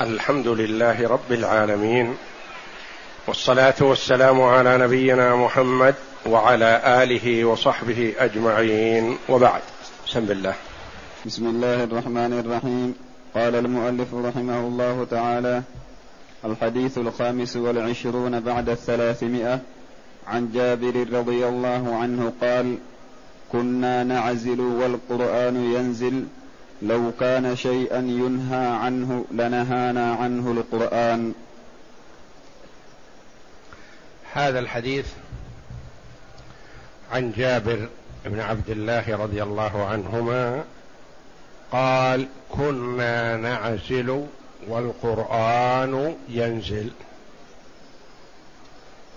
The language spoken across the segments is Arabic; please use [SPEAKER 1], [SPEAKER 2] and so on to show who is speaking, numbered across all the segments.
[SPEAKER 1] الحمد لله رب العالمين والصلاة والسلام على نبينا محمد وعلى آله وصحبه أجمعين وبعد. بسم الله.
[SPEAKER 2] بسم الله الرحمن الرحيم. قال المؤلف رحمه الله تعالى الحديث الخامس والعشرون بعد الثلاثمائة. عن جابر رضي الله عنه قال كنا نعزل والقرآن ينزل لو كان شيئا ينهى عنه لنهانا عنه القرآن.
[SPEAKER 1] هذا الحديث عن جابر بن عبد الله رضي الله عنهما قال كنا نعزل والقرآن ينزل.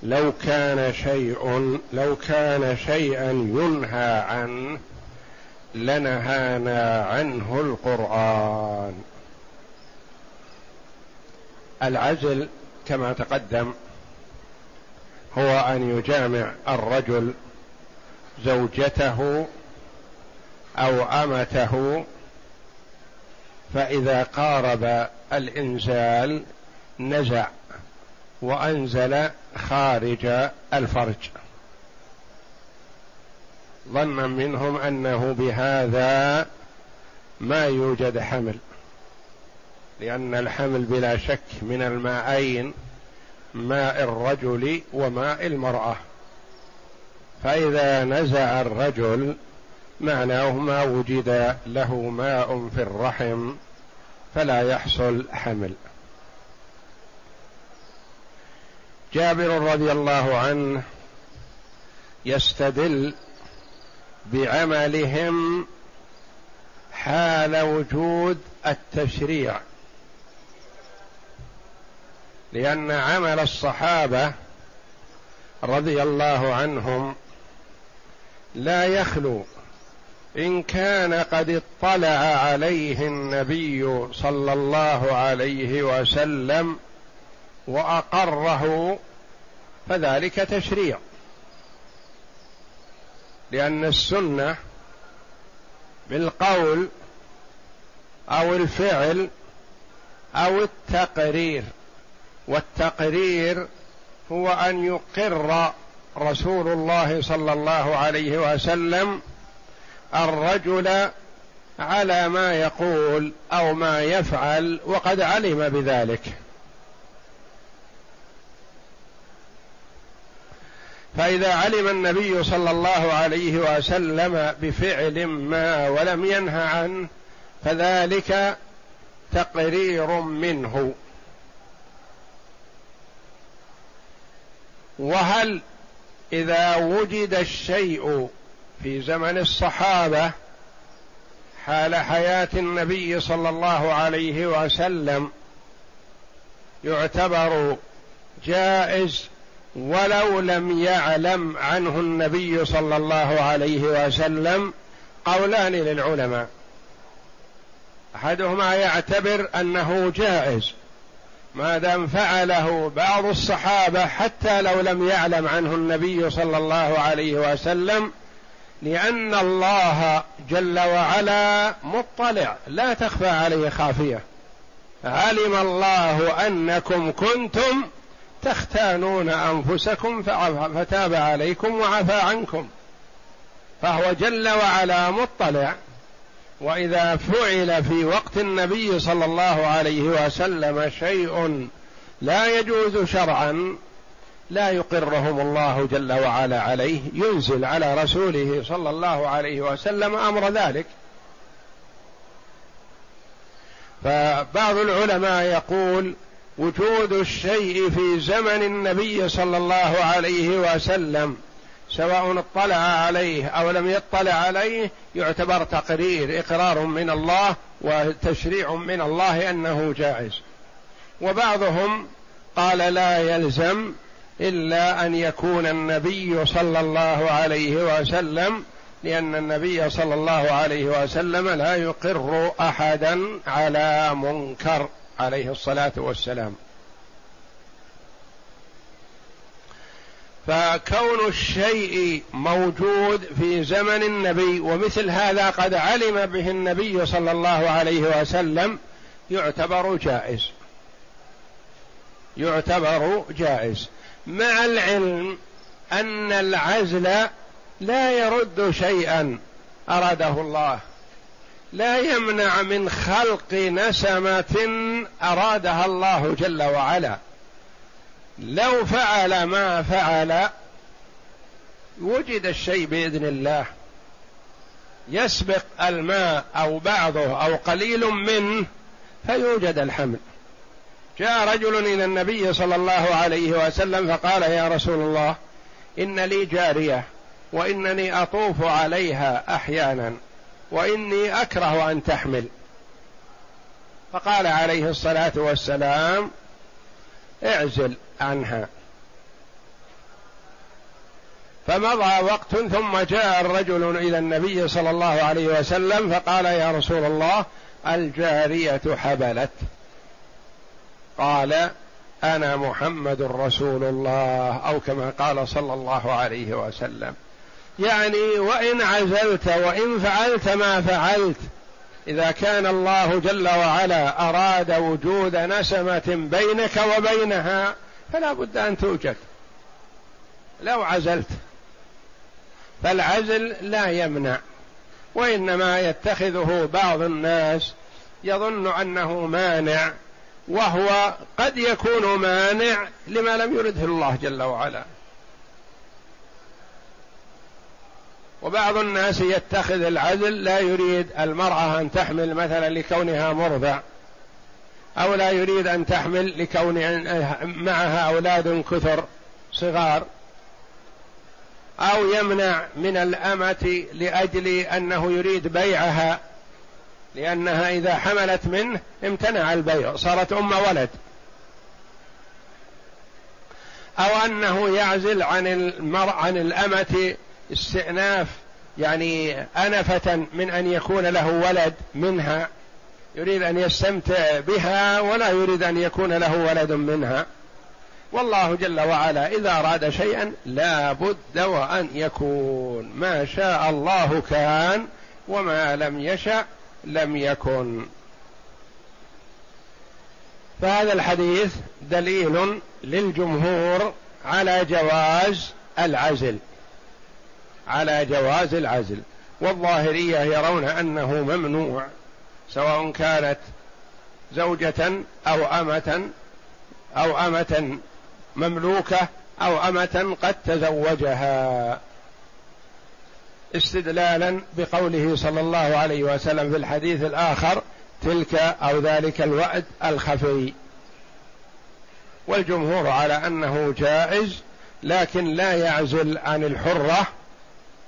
[SPEAKER 1] لو كان شيء لو كان شيئا ينهى عنه لنهانا عنه القرآن. العزل كما تقدم هو أن يجامع الرجل زوجته أو أمته فإذا قارب الإنزال نزع وأنزل خارج الفرج. ظنا منهم أنه بهذا ما يوجد حمل. لأن الحمل بلا شك من الماءين ماء الرجل وماء المرأة. فإذا نزع الرجل معناه ما وجد له ماء في الرحم فلا يحصل حمل. جابر رضي الله عنه يستدل بعملهم حال وجود التشريع. لأن عمل الصحابة رضي الله عنهم لا يخلو. إن كان قد اطلع عليه النبي صلى الله عليه وسلم وأقره فذلك تشريع. لأن السنة بالقول أو الفعل أو التقرير والتقرير هو أن يقر رسول الله صلى الله عليه وسلم الرجل على ما يقول أو ما يفعل وقد علم بذلك. فإذا علم النبي صلى الله عليه وسلم بفعل ما ولم ينه عنه فذلك تقرير منه. وهل إذا وجد الشيء في زمن الصحابة حال حياة النبي صلى الله عليه وسلم يعتبر جائز ولو لم يعلم عنه النبي صلى الله عليه وسلم قولان للعلماء. أحدهما يعتبر أنه جائز. ما دام فعله بعض الصحابة حتى لو لم يعلم عنه النبي صلى الله عليه وسلم لأن الله جل وعلا مطلع. لا تخفى عليه خافية. علم الله أنكم كنتم تختانون أنفسكم فتاب عليكم وعفى عنكم. فهو جل وعلا مطلع. وإذا فعل في وقت النبي صلى الله عليه وسلم شيء لا يجوز شرعا لا يقرهم الله جل وعلا عليه ينزل على رسوله صلى الله عليه وسلم أمر ذلك. فبعض العلماء يقول وجود الشيء في زمن النبي صلى الله عليه وسلم سواء اطلع عليه أو لم يطلع عليه يعتبر تقرير إقرار من الله وتشريع من الله أنه جائز. وبعضهم قال لا يلزم إلا أن يكون النبي صلى الله عليه وسلم لأن النبي صلى الله عليه وسلم لا يقر أحدا على منكر. عليه الصلاة والسلام. فكون الشيء موجود في زمن النبي ومثل هذا قد علم به النبي صلى الله عليه وسلم يعتبر جائز. يعتبر جائز. مع العلم أن العزل لا يرد شيئا أراده الله. لا يمنع من خلق نسمة أرادها الله جل وعلا. لو فعل ما فعل وجد الشيء بإذن الله. يسبق الماء أو بعضه أو قليل منه فيوجد الحمل. جاء رجل إلى النبي صلى الله عليه وسلم فقال يا رسول الله إن لي جارية وإنني أطوف عليها أحيانا. وإني أكره أن تحمل. فقال عليه الصلاة والسلام اعزل عنها. فمضى وقت ثم جاء الرجل إلى النبي صلى الله عليه وسلم فقال يا رسول الله الجارية حبلت. قال أنا محمد رسول الله. أو كما قال صلى الله عليه وسلم. يعني وإن عزلت وإن فعلت ما فعلت. إذا كان الله جل وعلا أراد وجود نسمة بينك وبينها فلا بد أن توجد. لو عزلت فالعزل لا يمنع وإنما يتخذه بعض الناس يظن أنه مانع وهو قد يكون مانع لما لم يرده الله جل وعلا. وبعض الناس يتخذ العزل لا يريد المرأة أن تحمل مثلا لكونها مرضع أو لا يريد أن تحمل لكون معها أولاد كثر صغار أو يمنع من الأمة لأجل أنه يريد بيعها لأنها إذا حملت منه امتنع البيع صارت أم ولد. أو أنه يعزل عن المرء عن الأمة استئناف يعني أنفة من أن يكون له ولد منها يريد أن يستمتع بها ولا يريد أن يكون له ولد منها. والله جل وعلا إذا أراد شيئا لا بد وأن يكون. ما شاء الله كان وما لم يشأ لم يكن. فهذا الحديث دليل للجمهور على جواز العزل. على جواز العزل. والظاهرية يرون أنه ممنوع سواء كانت زوجة أو أمة أو أمة مملوكة أو أمة قد تزوجها. استدلالا بقوله صلى الله عليه وسلم في الحديث الآخر تلك أو ذلك الوعد الخفي. والجمهور على أنه جائز لكن لا يعزل عن الحرة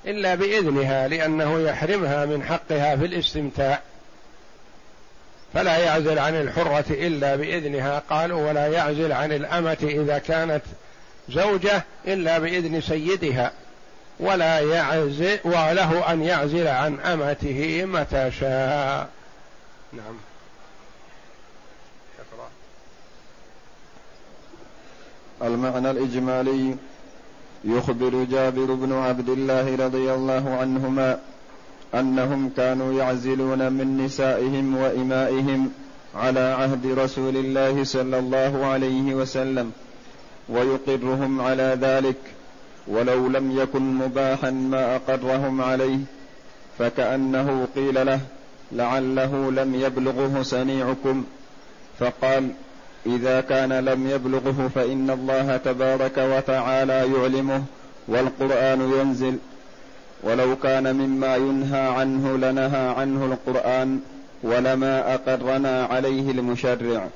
[SPEAKER 1] إلا بإذنها لأنه يحرمها من حقها في الاستمتاع. فلا يعزل عن الحرة إلا بإذنها قالوا ولا يعزل عن الأمة إذا كانت زوجة إلا بإذن سيدها. ولا يعزل وله أن يعزل عن أمته متى شاء. نعم.
[SPEAKER 2] المعنى الإجمالي يخبر جابر بن عبد الله رضي الله عنهما أنهم كانوا يعزلون من نسائهم وإمائهم على عهد رسول الله صلى الله عليه وسلم ويقرهم على ذلك ولو لم يكن مباحا ما أقرهم عليه فكأنه قيل له لعله لم يبلغه سنيعكم فقال إذا كان لم يبلغه فإن الله تبارك وتعالى يعلمه والقرآن ينزل. ولو كان مما ينهى عنه لنهى عنه القرآن ولما أقرنا عليه المشرع.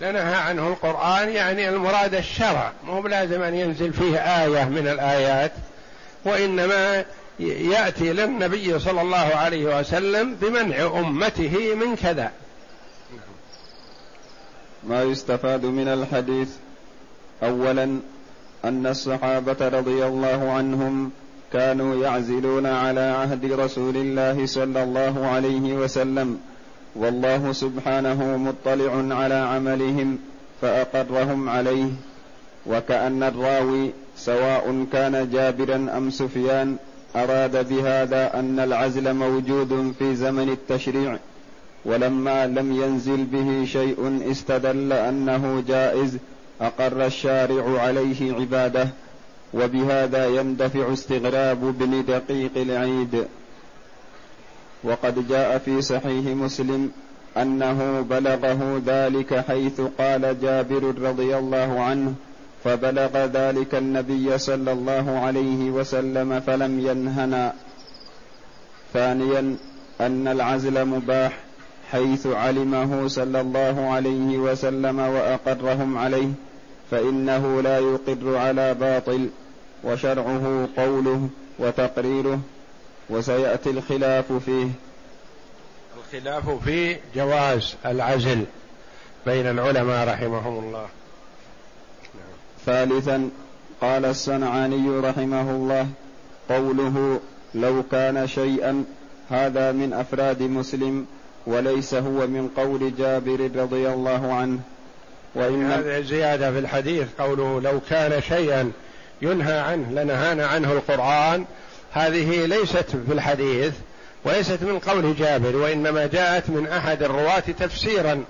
[SPEAKER 1] لنهى عنه القرآن يعني المراد الشرع مو بلازم أن ينزل فيه آية من الآيات وإنما يأتي للنبي صلى الله عليه وسلم بمنع أمته من كذا.
[SPEAKER 2] ما يستفاد من الحديث. أولا أن الصحابة رضي الله عنهم كانوا يعزلون على عهد رسول الله صلى الله عليه وسلم والله سبحانه مطلع على عملهم فأقرهم عليه. وكأن الراوي سواء كان جابرا أم سفيان أراد بهذا أن العزل موجود في زمن التشريع ولما لم ينزل به شيء استدل أنه جائز أقر الشارع عليه عباده وبهذا يندفع استغراب ابن دقيق العيد. وقد جاء في صحيح مسلم أنه بلغه ذلك حيث قال جابر رضي الله عنه فبلغ ذلك النبي صلى الله عليه وسلم فلم ينهنا. ثانيا أن العزل مباح حيث علمه صلى الله عليه وسلم وأقرهم عليه فإنه لا يقر على باطل وشرعه قوله وتقريره وسيأتي الخلاف فيه.
[SPEAKER 1] الخلاف في جواز العزل بين العلماء رحمهم الله.
[SPEAKER 2] ثالثا قال الصنعاني رحمه الله قوله لو كان شيئا هذا من أفراد مسلم وليس هو من قول جابر رضي الله عنه.
[SPEAKER 1] وإن هذه زيادة في الحديث قوله لو كان شيئا ينهى عنه لنهانا عنه القرآن هذه ليست في الحديث وليست من قول جابر وإنما جاءت من أحد الرواة تفسيرا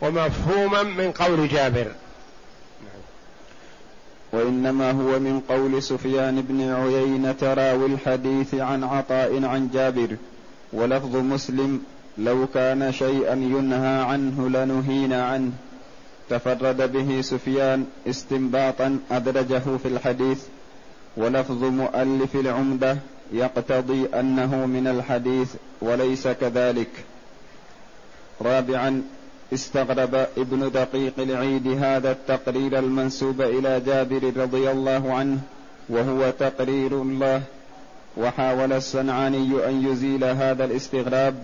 [SPEAKER 1] ومفهوما من قول جابر.
[SPEAKER 2] وإنما هو من قول سفيان بن عيينة راوي الحديث عن عطاء عن جابر ولفظ مسلم لو كان شيئا ينهى عنه لنهينا عنه. تفرد به سفيان استنباطا أدرجه في الحديث ولفظ مؤلف العمدة يقتضي أنه من الحديث وليس كذلك. رابعا استغرب ابن دقيق العيد هذا التقرير المنسوب إلى جابر رضي الله عنه وهو تقرير الله وحاول الصنعاني أن يزيل هذا الاستغراب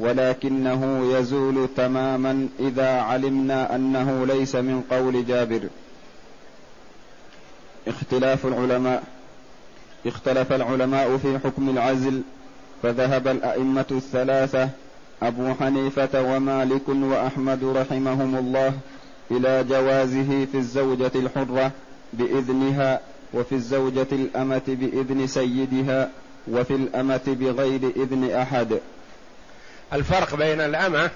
[SPEAKER 2] ولكنه يزول تماما إذا علمنا أنه ليس من قول جابر. اختلاف العلماء اختلف العلماء في حكم العزل فذهب الأئمة الثلاثة أبو حنيفة ومالك وأحمد رحمهم الله إلى جوازه في الزوجة الحرة بإذنها وفي الزوجة الأمة بإذن سيدها وفي الأمة بغير إذن أحد.
[SPEAKER 1] الفرق بين الأمة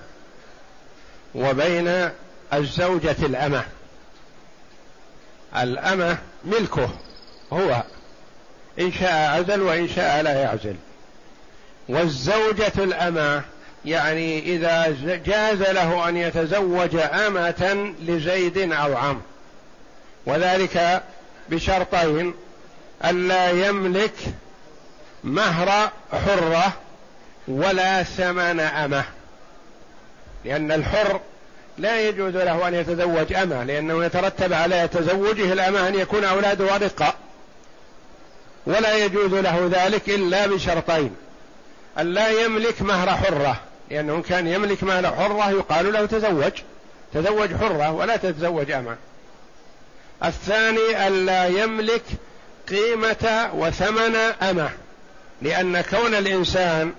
[SPEAKER 1] وبين الزوجة الأمة. الأمة ملكه هو إن شاء عزل وإن شاء لا يعزل. والزوجة الأمة يعني إذا جاز له أن يتزوج أمة لزيد أو عم. وذلك بشرطين ألا يملك مهر حرة ولا ثمن أمه. لأن الحر لا يجوز له أن يتزوج أمه لأنه يترتب على تزوجه الأمة أن يكون أولاده أرقاء ولا يجوز له ذلك إلا بشرطين. أن لا يملك مهر حرة لأنه كان يملك مهر حرة يقال له تزوج. تزوج حرة ولا تتزوج أمه. الثاني ألا يملك قيمة وثمن أمه لأن كون الإنسان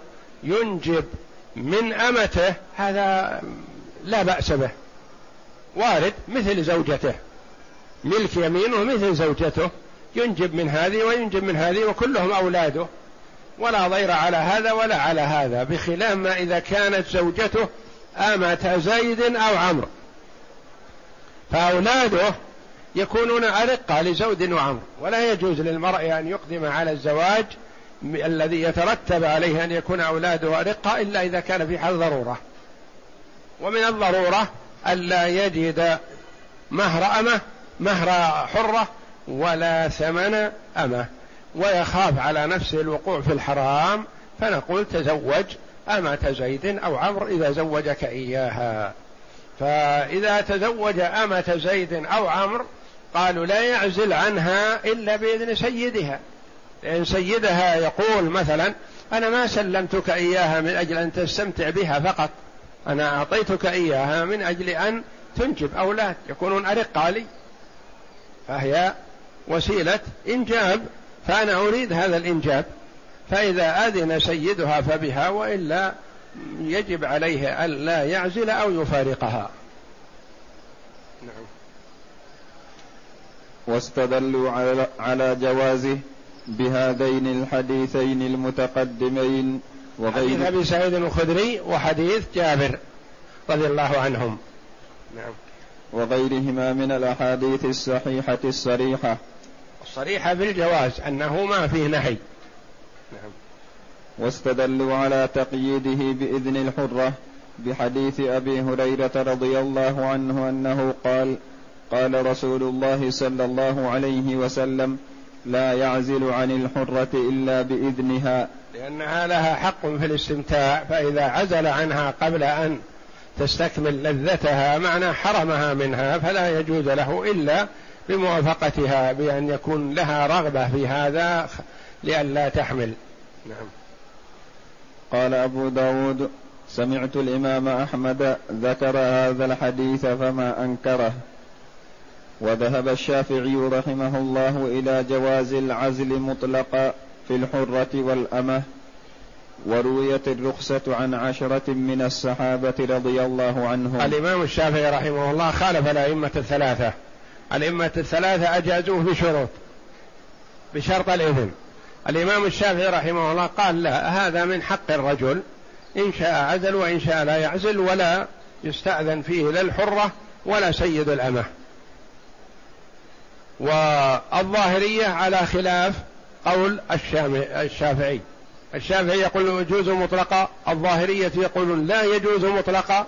[SPEAKER 1] ينجب من أمته هذا لا بأس به. وارد مثل زوجته. ملك يمينه مثل زوجته. ينجب من هذه وينجب من هذه وكلهم أولاده. ولا ضير على هذا ولا على هذا بخلاف ما إذا كانت زوجته أمة زيد أو عمرو. فأولاده يكونون أرقة لزود وعمر ولا يجوز للمرء أن يقدم على الزواج الذي يترتب عليه أن يكون أولاده أرقة إلا إذا كان في حال ضرورة. ومن الضرورة ألا يجد مهر أمة مهر حرة ولا ثمن أمة. ويخاف على نفسه الوقوع في الحرام فنقول تزوج أمة زيد أو عمرو إذا زوجك إياها. فإذا تزوج أمة زيد أو عمرو قالوا لا يعزل عنها إلا بإذن سيدها. لأن سيدها يقول مثلا أنا ما سلمتك إياها من أجل أن تستمتع بها فقط أنا أعطيتك إياها من أجل أن تنجب أولاد يكونون أرقة لي. فهي وسيلة إنجاب فأنا أريد هذا الإنجاب. فإذا أذن سيدها فبها وإلا يجب عليه ألا يعزل أو يفارقها.
[SPEAKER 2] نعم. واستدلوا على جوازه. بهذين الحديثين المتقدمين
[SPEAKER 1] وغير حديث أبي سعيد الخدري وحديث جابر رضي الله عنهم.
[SPEAKER 2] نعم. وغيرهما من الأحاديث الصحيحة الصريحة.
[SPEAKER 1] الصريحة بالجواز أنه ما فيه نهي.
[SPEAKER 2] نعم. واستدلوا على تقييده بإذن الحرة بحديث أبي هريرة رضي الله عنه أنه قال قال رسول الله صلى الله عليه وسلم لا يعزل عن الحرة إلا بإذنها.
[SPEAKER 1] لأنها لها حق في الاستمتاع فإذا عزل عنها قبل أن تستكمل لذتها معنى حرمها منها فلا يجوز له إلا بموافقتها بأن يكون لها رغبة في هذا لئلا تحمل. نعم.
[SPEAKER 2] قال أبو داود سمعت الإمام أحمد ذكر هذا الحديث فما أنكره. وذهب الشافعي رحمه الله إلى جواز العزل مطلقا في الحرة والأمة ورويت الرخصة عن عشرة من الصحابة رضي الله عنهم.
[SPEAKER 1] الإمام الشافعي رحمه الله خالف الأئمة الثلاثة. الأئمة الثلاثة أجازوه بشروط بشرط الإذن. الإمام الشافعي رحمه الله قال لا هذا من حق الرجل إن شاء عزل وإن شاء لا يعزل ولا يستأذن فيه لا الحرة ولا سيد الأمة. والظاهرية على خلاف قول الشافعي الشافعي. يقول يجوز مطلقا الظاهرية يقولون لا يجوز مطلقا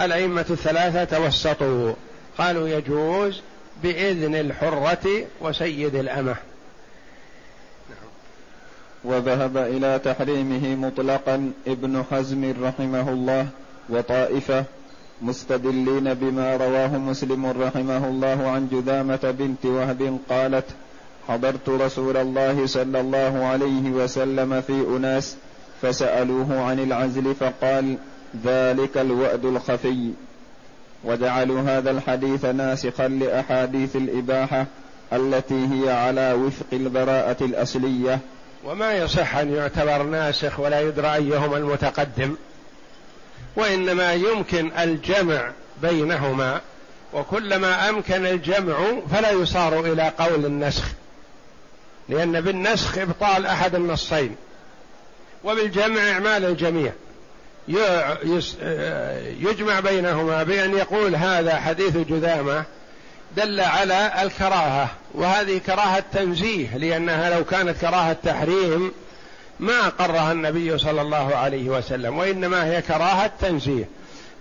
[SPEAKER 1] الأئمة الثلاثة توسطوا. قالوا يجوز بإذن الحرة وسيد الأمة.
[SPEAKER 2] وذهب إلى تحريمه مطلقا ابن حزم رحمه الله وطائفة مستدلين بما رواه مسلم رحمه الله عن جذامة بنت وهب قالت حضرت رسول الله صلى الله عليه وسلم في أناس فسألوه عن العزل فقال ذلك الوأد الخفي. وجعلوا هذا الحديث ناسخا لأحاديث الإباحة التي هي على وفق البراءة الأصلية.
[SPEAKER 1] وما يصح أن يعتبر ناسخ ولا يدرى أيهما المتقدم. وإنما يمكن الجمع بينهما وكلما أمكن الجمع فلا يصار إلى قول النسخ لأن بالنسخ إبطال أحد النصين وبالجمع إعمال الجميع. يجمع بينهما بأن يقول هذا حديث جذامة دل على الكراهة وهذه كراهة تنزيه لأنها لو كانت كراهة تحريم ما قرها النبي صلى الله عليه وسلم وإنما هي كراهة تنزيه.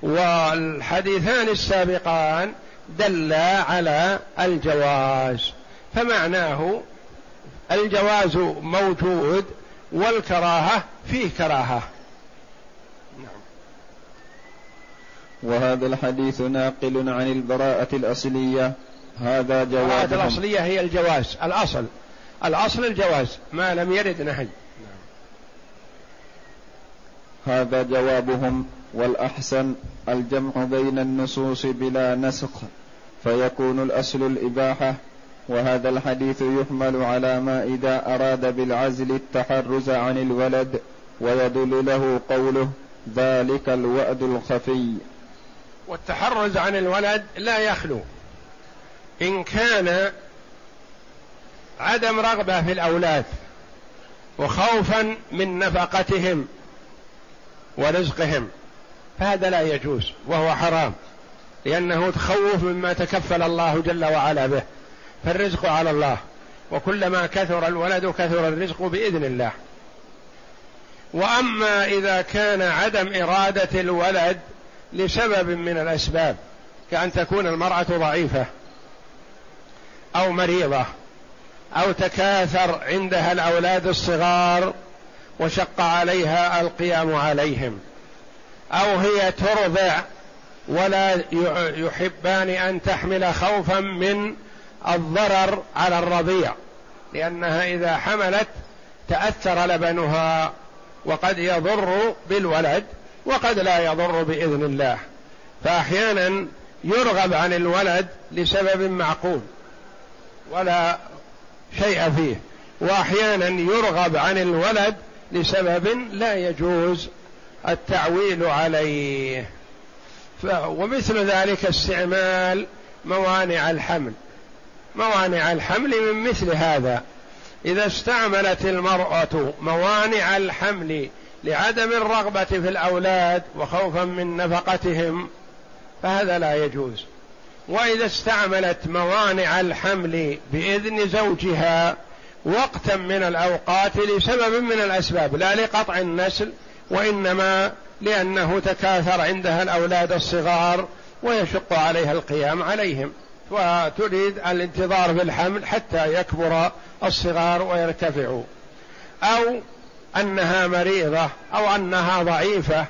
[SPEAKER 1] والحديثان السابقان دلا على الجواز فمعناه الجواز موجود والكراهة فيه كراهة. نعم.
[SPEAKER 2] وهذا الحديث ناقل عن البراءة الأصلية. هذا جواز
[SPEAKER 1] البراءة الأصلية هي الجواز الأصل الأصل الجواز ما لم يرد نهي.
[SPEAKER 2] هذا جوابهم والأحسن الجمع بين النصوص بلا نسخ فيكون الأصل الإباحة وهذا الحديث يحمل على ما إذا أراد بالعزل التحرز عن الولد ويدل له قوله ذلك الوأد الخفي.
[SPEAKER 1] والتحرز عن الولد لا يخلو. إن كان عدم رغبة في الأولاد وخوفا من نفقتهم ورزقهم. فهذا لا يجوز وهو حرام لأنه تخوف مما تكفل الله جل وعلا به. فالرزق على الله وكلما كثر الولد كثر الرزق بإذن الله. وأما إذا كان عدم إرادة الولد لسبب من الأسباب كأن تكون المرأة ضعيفة أو مريضة أو تكاثر عندها الأولاد الصغار وشق عليها القيام عليهم. أو هي ترضع ولا يحبان أن تحمل خوفا من الضرر على الرضيع. لأنها إذا حملت تأثر لبنها وقد يضر بالولد وقد لا يضر بإذن الله. فأحيانا يرغب عن الولد لسبب معقول ولا شيء فيه. وأحيانا يرغب عن الولد لسبب لا يجوز التعويل عليه. ومثل ذلك استعمال موانع الحمل. موانع الحمل من مثل هذا. إذا استعملت المرأة موانع الحمل لعدم الرغبة في الأولاد وخوفا من نفقتهم فهذا لا يجوز. وإذا استعملت موانع الحمل بإذن زوجها وقتا من الأوقات لسبب من الأسباب لا لقطع النسل وإنما لأنه تكاثر عندها الأولاد الصغار ويشق عليها القيام عليهم. وتريد الانتظار بالحمل حتى يكبر الصغار ويرتفعوا. أو أنها مريضة أو أنها ضعيفة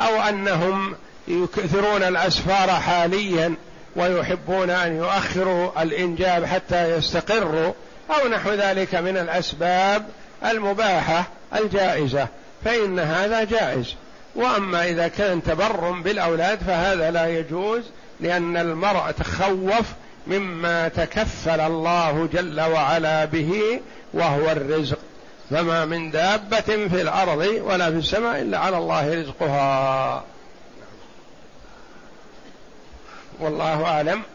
[SPEAKER 1] أو أنهم يكثرون الأسفار حاليا ويحبون أن يؤخروا الإنجاب حتى يستقروا. أو نحو ذلك من الأسباب المباحة الجائزة فإن هذا جائز. وأما إذا كان تبر بالأولاد فهذا لا يجوز لأن المرء تخوف مما تكفل الله جل وعلا به وهو الرزق. فما من دابة في الأرض ولا في السماء إلا على الله رزقها. والله أعلم.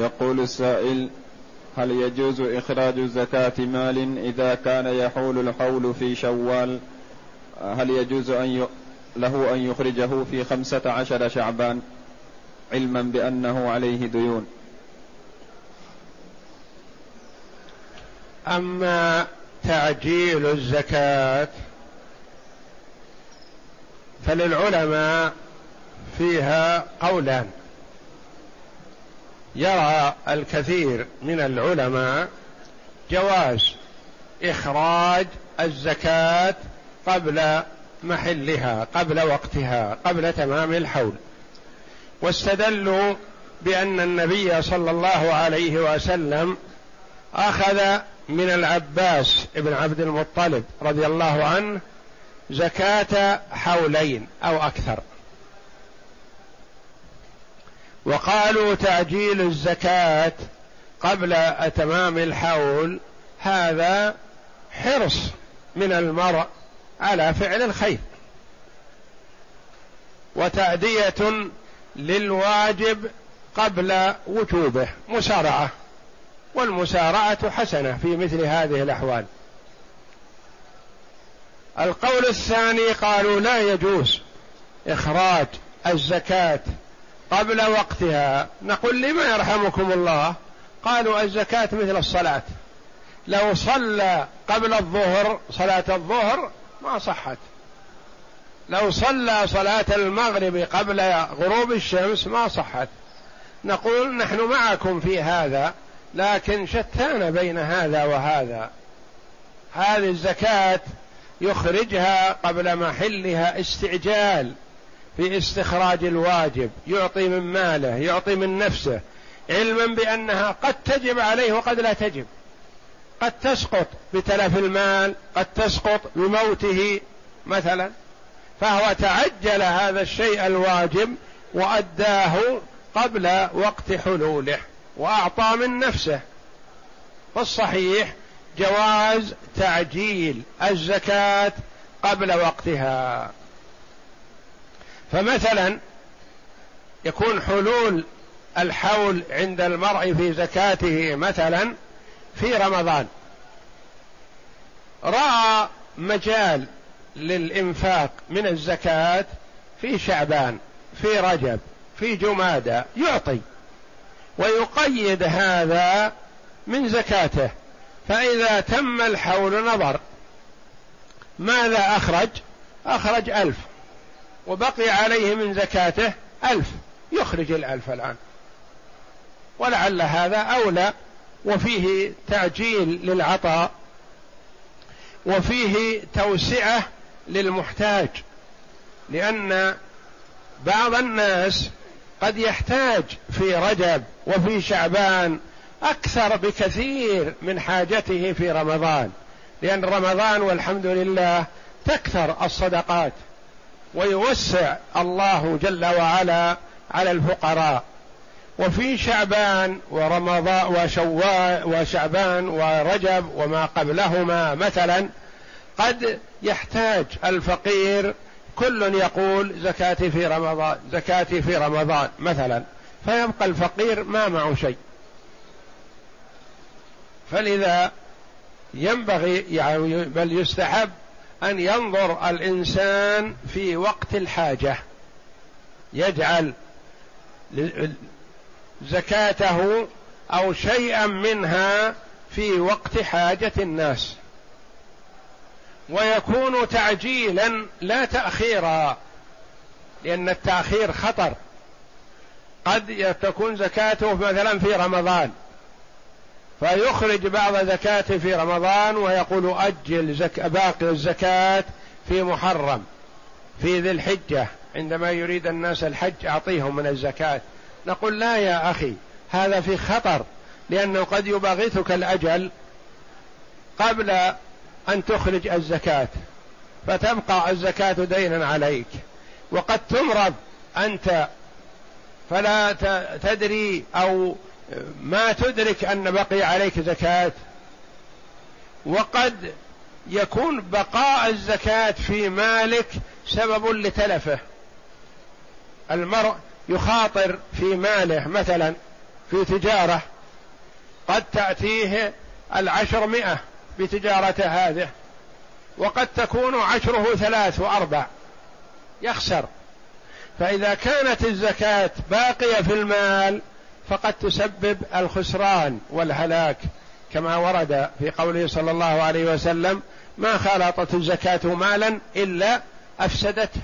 [SPEAKER 2] يقول السائل هل يجوز إخراج زكاة مال إذا كان يحول الحول في شوال؟ هل يجوز أن ي... له أن يخرجه في خمسة عشر شعبان علما بأنه عليه ديون؟
[SPEAKER 1] أما تعجيل الزكاة فللعلماء فيها قولان. يرى الكثير من العلماء جواز إخراج الزكاة قبل محلها قبل وقتها قبل تمام الحول. واستدلوا بأن النبي صلى الله عليه وسلم أخذ من العباس بن عبد المطلب رضي الله عنه زكاة حولين أو أكثر. وقالوا تعجيل الزكاة قبل تمام الحول هذا حرص من المرء على فعل الخير. وتأدية للواجب قبل وجوبه مسارعة. والمسارعة حسنة في مثل هذه الأحوال. القول الثاني قالوا لا يجوز إخراج الزكاة قبل وقتها. نقول لما يرحمكم الله؟ قالوا الزكاة مثل الصلاة. لو صلى قبل الظهر صلاة الظهر ما صحت. لو صلى صلاة المغرب قبل غروب الشمس ما صحت. نقول نحن معكم في هذا لكن شتان بين هذا وهذا. هذه الزكاة يخرجها قبل محلها استعجال. في استخراج الواجب يعطي من ماله يعطي من نفسه علما بأنها قد تجب عليه وقد لا تجب. قد تسقط بتلف المال قد تسقط بموته مثلا. فهو تعجل هذا الشيء الواجب وأداه قبل وقت حلوله وأعطى من نفسه. فالصحيح جواز تعجيل الزكاة قبل وقتها. فمثلا يكون حلول الحول عند المرء في زكاته مثلا في رمضان. رأى مجال للإنفاق من الزكاة في شعبان في رجب في جمادى يعطي ويقيد هذا من زكاته. فإذا تم الحول نظر ماذا أخرج؟ أخرج ألف. وبقي عليه من زكاته ألف. يخرج الألف الآن. ولعل هذا أولى وفيه تعجيل للعطاء وفيه توسعة للمحتاج. لأن بعض الناس قد يحتاج في رجب وفي شعبان أكثر بكثير من حاجته في رمضان. لأن رمضان والحمد لله تكثر الصدقات. ويوسع الله جل وعلا على الفقراء. وفي شعبان ورمضان وشوال وشعبان ورجب وما قبلهما مثلا قد يحتاج الفقير كل يقول زكاتي في رمضان زكاتي في رمضان مثلا فيبقى الفقير ما معه شيء. فلذا ينبغي يعني بل يستحب أن ينظر الإنسان في وقت الحاجة يجعل زكاته أو شيئا منها في وقت حاجة الناس. ويكون تعجيلا لا تاخيرا لأن التأخير خطر. قد تكون زكاته مثلا في رمضان. فيخرج بعض زكاته في رمضان ويقول أجل زك باقي الزكاة في محرم في ذي الحجة. عندما يريد الناس الحج أعطيهم من الزكاة. نقول لا يا أخي هذا في خطر لأنه قد يباغتك الأجل قبل أن تخرج الزكاة فتبقى الزكاة دينا عليك. وقد تمرض أنت فلا تدري أو ما تدرك أن بقي عليك زكاة. وقد يكون بقاء الزكاة في مالك سبب لتلفه. المرء يخاطر في ماله مثلا في تجارة. قد تأتيه العشرمائة بتجارته هذه. وقد تكون عشره ثلاث وأربع. يخسر. فإذا كانت الزكاة باقية في المال فقد تسبب الخسران والهلاك كما ورد في قوله صلى الله عليه وسلم ما خالطت الزكاة مالا إلا أفسدته.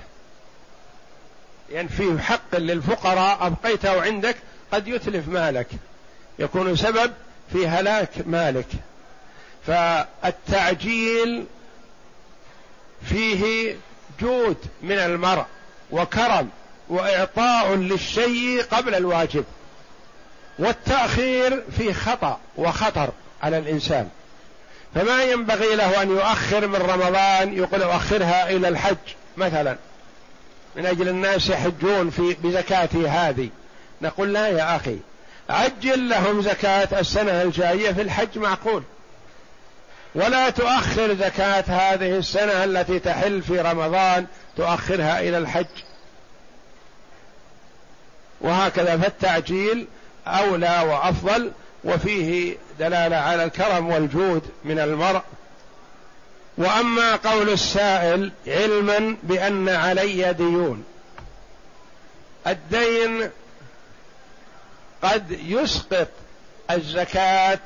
[SPEAKER 1] يعني في حق للفقراء أبقيته عندك قد يتلف مالك. يكون سبب في هلاك مالك. فالتعجيل فيه جود من المرء وكرم وإعطاء للشيء قبل الواجب. والتأخير فيه خطأ وخطر على الإنسان. فما ينبغي له أن يؤخر من رمضان يقول أؤخرها إلى الحج مثلا. من أجل الناس يحجون في بزكاتي هذه. نقول لا يا أخي. عجل لهم زكاة السنة الجاية في الحج معقول. ولا تؤخر زكاة هذه السنة التي تحل في رمضان تؤخرها إلى الحج. وهكذا. فالتعجيل أولى وأفضل وفيه دلالة على الكرم والجود من المرء. وأما قول السائل علما بأن علي ديون. الدين قد يسقط الزكاة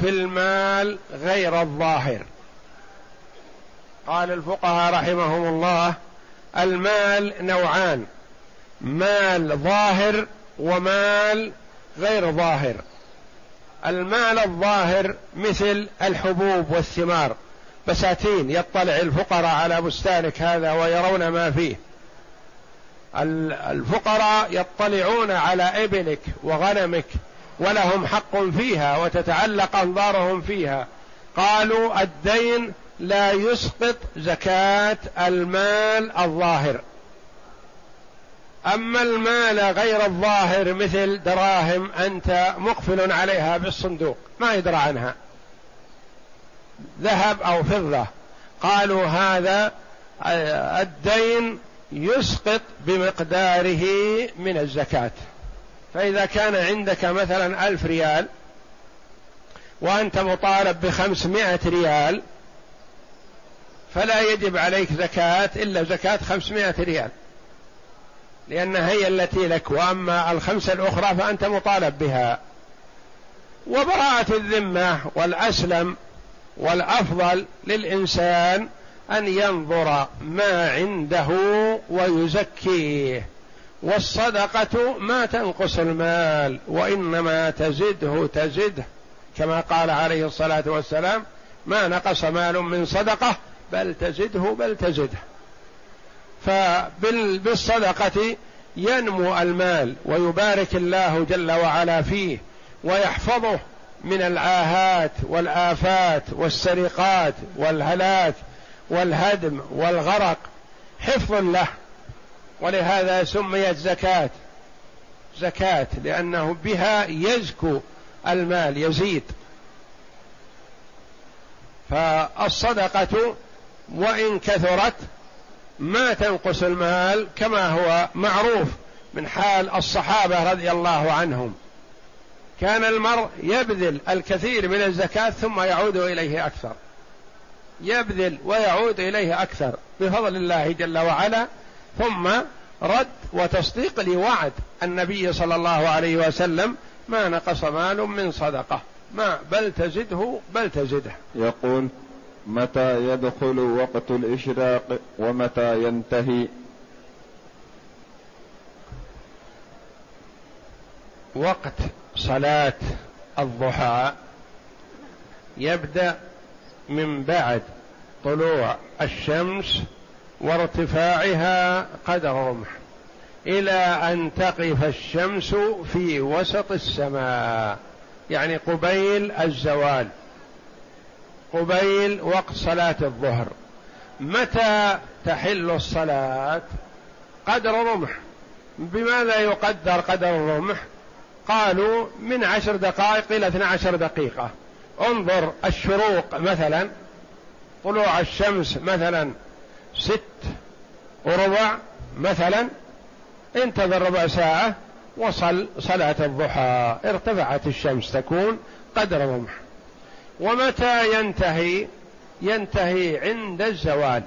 [SPEAKER 1] في المال غير الظاهر. قال الفقهاء رحمهم الله المال نوعان مال ظاهر ومال غير ظاهر. المال الظاهر مثل الحبوب والثمار. بساتين يطلع الفقراء على بستانك هذا ويرون ما فيه. الفقراء يطلعون على إبلك وغنمك ولهم حق فيها وتتعلق أنظارهم فيها. قالوا الدين لا يسقط زكاة المال الظاهر. أما المال غير الظاهر مثل دراهم أنت مقفل عليها بالصندوق ما يدرى عنها. ذهب أو فضة. قالوا هذا الدين يسقط بمقداره من الزكاة. فإذا كان عندك مثلا ألف ريال وأنت مطالب بخمسمائة ريال فلا يجب عليك زكاة إلا زكاة خمسمائة ريال. لأنها هي التي لك وأما الخمسة الأخرى فأنت مطالب بها. وبراءة الذمة والأسلم والأفضل للإنسان أن ينظر ما عنده ويزكيه. والصدقة ما تنقص المال وإنما تزده تزده. كما قال عليه الصلاة والسلام ما نقص مال من صدقة بل تزده بل تزده. فبالصدقة ينمو المال ويبارك الله جل وعلا فيه ويحفظه من العاهات والآفات والسرقات والهلاك والهدم والغرق. حفظ له. ولهذا سميت زكاة. زكاة لأنه بها يزكو المال يزيد. فالصدقة وإن كثرت ما تنقص المال كما هو معروف من حال الصحابة رضي الله عنهم. كان المرء يبذل الكثير من الزكاة ثم يعود إليه أكثر. يبذل ويعود إليه أكثر بفضل الله جل وعلا ثم رد وتصديق لوعد النبي صلى الله عليه وسلم ما نقص مال من صدقة ما بل تزده بل تزده.
[SPEAKER 2] يقول متى يدخل وقت الإشراق ومتى ينتهي؟
[SPEAKER 1] وقت صلاة الضحى يبدأ من بعد طلوع الشمس وارتفاعها قدر رمح إلى أن تقف الشمس في وسط السماء يعني قبيل الزوال. قبيل وقت صلاة الظهر. متى تحل الصلاة؟ قدر رمح بماذا يقدر قدر الرمح؟ قالوا من عشر دقائق إلى اثنى عشر دقيقة. انظر الشروق مثلا طلوع الشمس مثلا ست وربع مثلا انتظر ربع ساعة وصل صلاة الضحى. ارتفعت الشمس تكون قدر رمح ومتى ينتهي؟ ينتهي عند الزوال.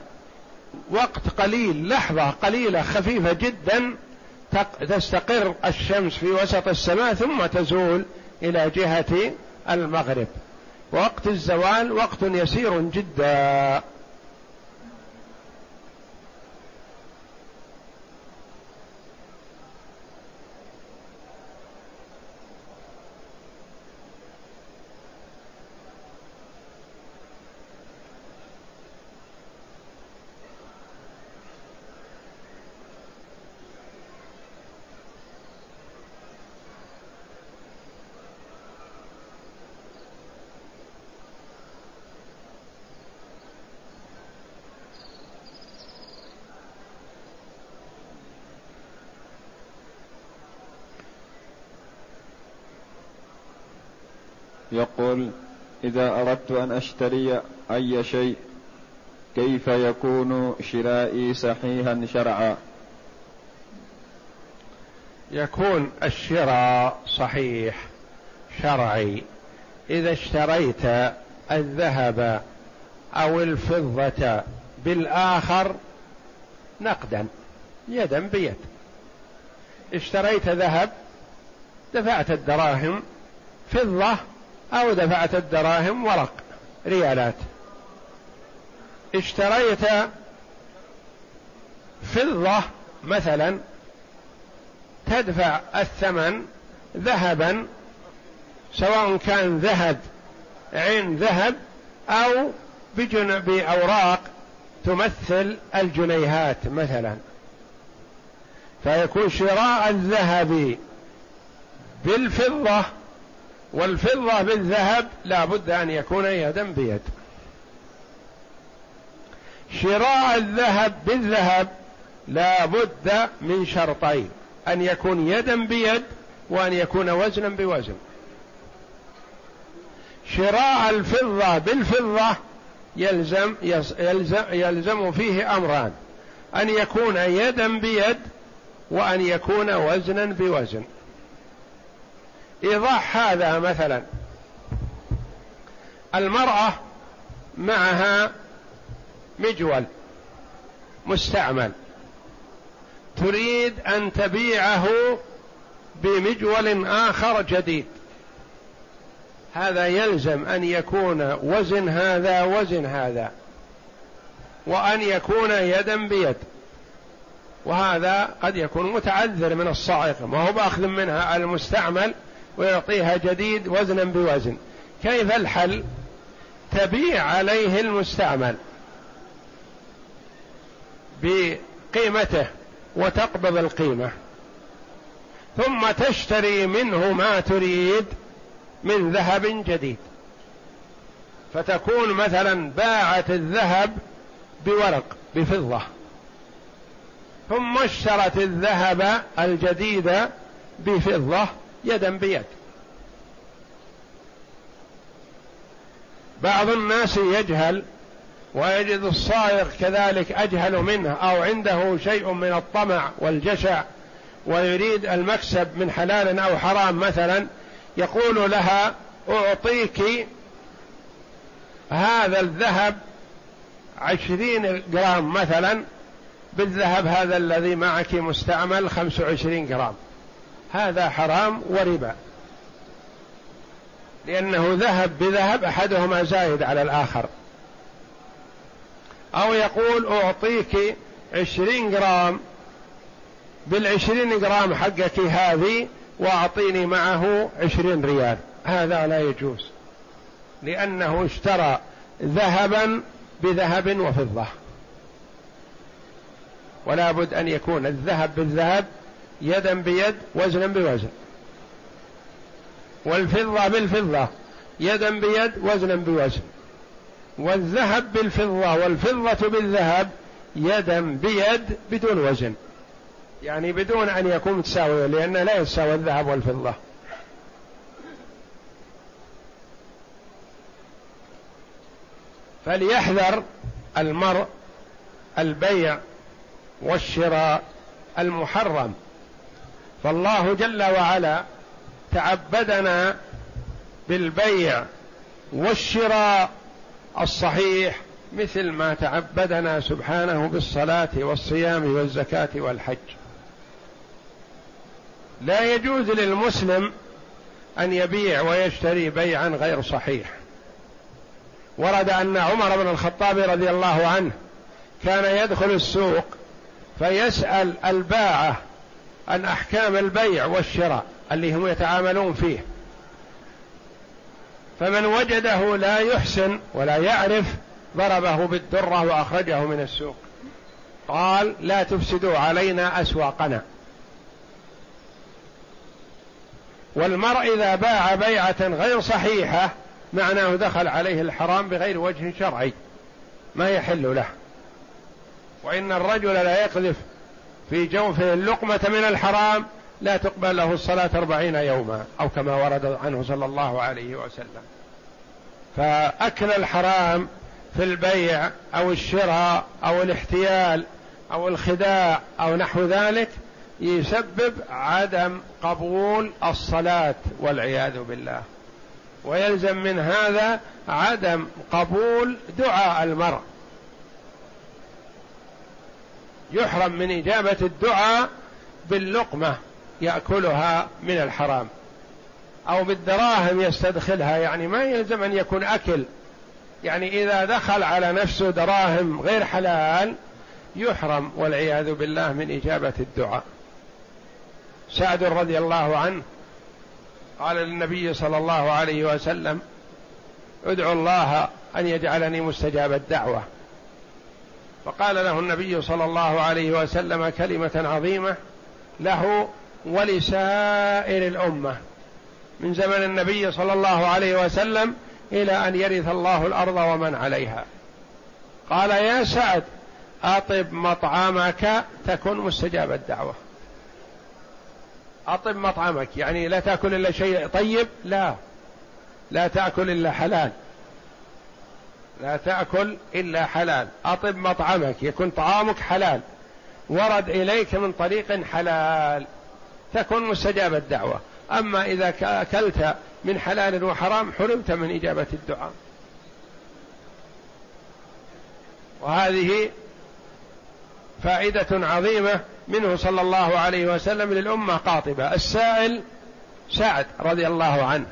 [SPEAKER 1] وقت قليل لحظة قليلة خفيفة جدا تستقر الشمس في وسط السماء ثم تزول إلى جهة المغرب. وقت الزوال وقت يسير جدا.
[SPEAKER 2] يقول إذا أردت أن أشتري أي شيء كيف يكون شرائي صحيحا شرعا؟
[SPEAKER 1] يكون الشراء صحيح شرعي. إذا اشتريت الذهب أو الفضة بالآخر نقدا يدا بيد. اشتريت ذهب دفعت الدراهم فضة أو دفعت الدراهم ورق ريالات. اشتريت فضة مثلا تدفع الثمن ذهبا سواء كان ذهب عين ذهب أو بجن بأوراق تمثل الجنيهات مثلا. فيكون شراء الذهب بالفضة والفضة بالذهب لا بد أن يكون يدا بيد. شراء الذهب بالذهب لا بد من شرطين أن يكون يدا بيد وأن يكون وزنا بوزن. شراء الفضة بالفضة يلزم يلزم, يلزم فيه أمران أن يكون يدا بيد وأن يكون وزنا بوزن. إيضاح هذا مثلا. المرأة معها مجول مستعمل. تريد أن تبيعه بمجول آخر جديد. هذا يلزم أن يكون وزن هذا وزن هذا. وأن يكون يدا بيد. وهذا قد يكون متعذر من الصاعقه ما هو بأخذ منها؟ المستعمل ويعطيها جديد وزنا بوزن. كيف الحل؟ تبيع عليه المستعمل بقيمته وتقبض القيمة ثم تشتري منه ما تريد من ذهب جديد. فتكون مثلا باعت الذهب بورق بفضة ثم اشترت الذهب الجديد بفضة يدا بيد. بعض الناس يجهل ويجد الصائغ كذلك أجهل منه أو عنده شيء من الطمع والجشع ويريد المكسب من حلال أو حرام مثلا يقول لها أعطيك هذا الذهب عشرين جرام مثلا بالذهب هذا الذي معك مستعمل خمس وعشرين جرام. هذا حرام وربا. لأنه ذهب بذهب أحدهما زايد على الآخر. أو يقول أعطيك عشرين جرام بالعشرين جرام حقك هذه وأعطيني معه عشرين ريال. هذا لا يجوز. لأنه اشترى ذهبا بذهب وفضة. ولا بد أن يكون الذهب بالذهب يدا بيد وزنا بوزن. والفضة بالفضة يدا بيد وزنا بوزن. والذهب بالفضة والفضة بالذهب يدا بيد بدون وزن. يعني بدون أن يكون متساويا لأن لا يتساوى الذهب والفضة. فليحذر المرء البيع والشراء المحرم. فالله جل وعلا تعبدنا بالبيع والشراء الصحيح مثل ما تعبدنا سبحانه بالصلاة والصيام والزكاة والحج. لا يجوز للمسلم أن يبيع ويشتري بيعا غير صحيح. ورد أن عمر بن الخطاب رضي الله عنه كان يدخل السوق فيسأل الباعة عن احكام البيع والشراء اللي هم يتعاملون فيه. فمن وجده لا يحسن ولا يعرف ضربه بالدرة وأخرجه من السوق. قال لا تفسدوا علينا أسواقنا. والمرء إذا باع بيعة غير صحيحة معناه دخل عليه الحرام بغير وجه شرعي ما يحل له. وإن الرجل لا يقذف في جوفه اللقمة من الحرام لا تقبل له الصلاة أربعين يوما أو كما ورد عنه صلى الله عليه وسلم. فأكل الحرام في البيع أو الشراء أو الاحتيال أو الخداع أو نحو ذلك يسبب عدم قبول الصلاة والعياذ بالله. ويلزم من هذا عدم قبول دعاء المرء. يحرم من إجابة الدعاء باللقمة يأكلها من الحرام. أو بالدراهم يستدخلها يعني ما يلزم أن يكون أكل. يعني إذا دخل على نفسه دراهم غير حلال يحرم والعياذ بالله من إجابة الدعاء. سعد رضي الله عنه قال للنبي صلى الله عليه وسلم ادعو الله أن يجعلني مستجاب الدعوة. فقال له النبي صلى الله عليه وسلم كلمة عظيمة له ولسائر الأمة. من زمن النبي صلى الله عليه وسلم إلى أن يرث الله الأرض ومن عليها. قال يا سعد أطب مطعمك تكن مستجاب الدعوة. أطب مطعمك يعني لا تأكل إلا شيء طيب؟ لا. لا تأكل إلا حلال. لا تأكل إلا حلال. أطب مطعمك يكون طعامك حلال. ورد إليك من طريق حلال. تكون مستجاب الدعوة. أما إذا أكلت من حلال وحرام حرمت من إجابة الدعاء. وهذه فائدة عظيمة منه صلى الله عليه وسلم للأمة قاطبة. السائل سعد رضي الله عنه.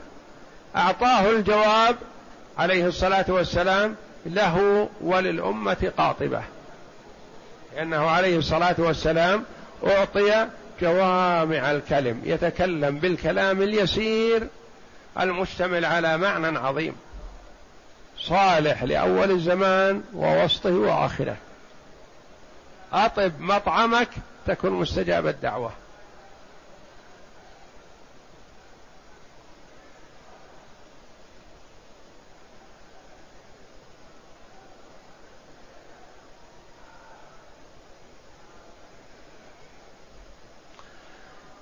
[SPEAKER 1] أعطاه الجواب عليه الصلاة والسلام له وللأمة قاطبة. لأنه عليه الصلاة والسلام أعطي جوامع الكلم يتكلم بالكلام اليسير المشتمل على معنى عظيم. صالح لأول الزمان ووسطه وآخره. أطب مطعمك تكن مستجاب الدعوة.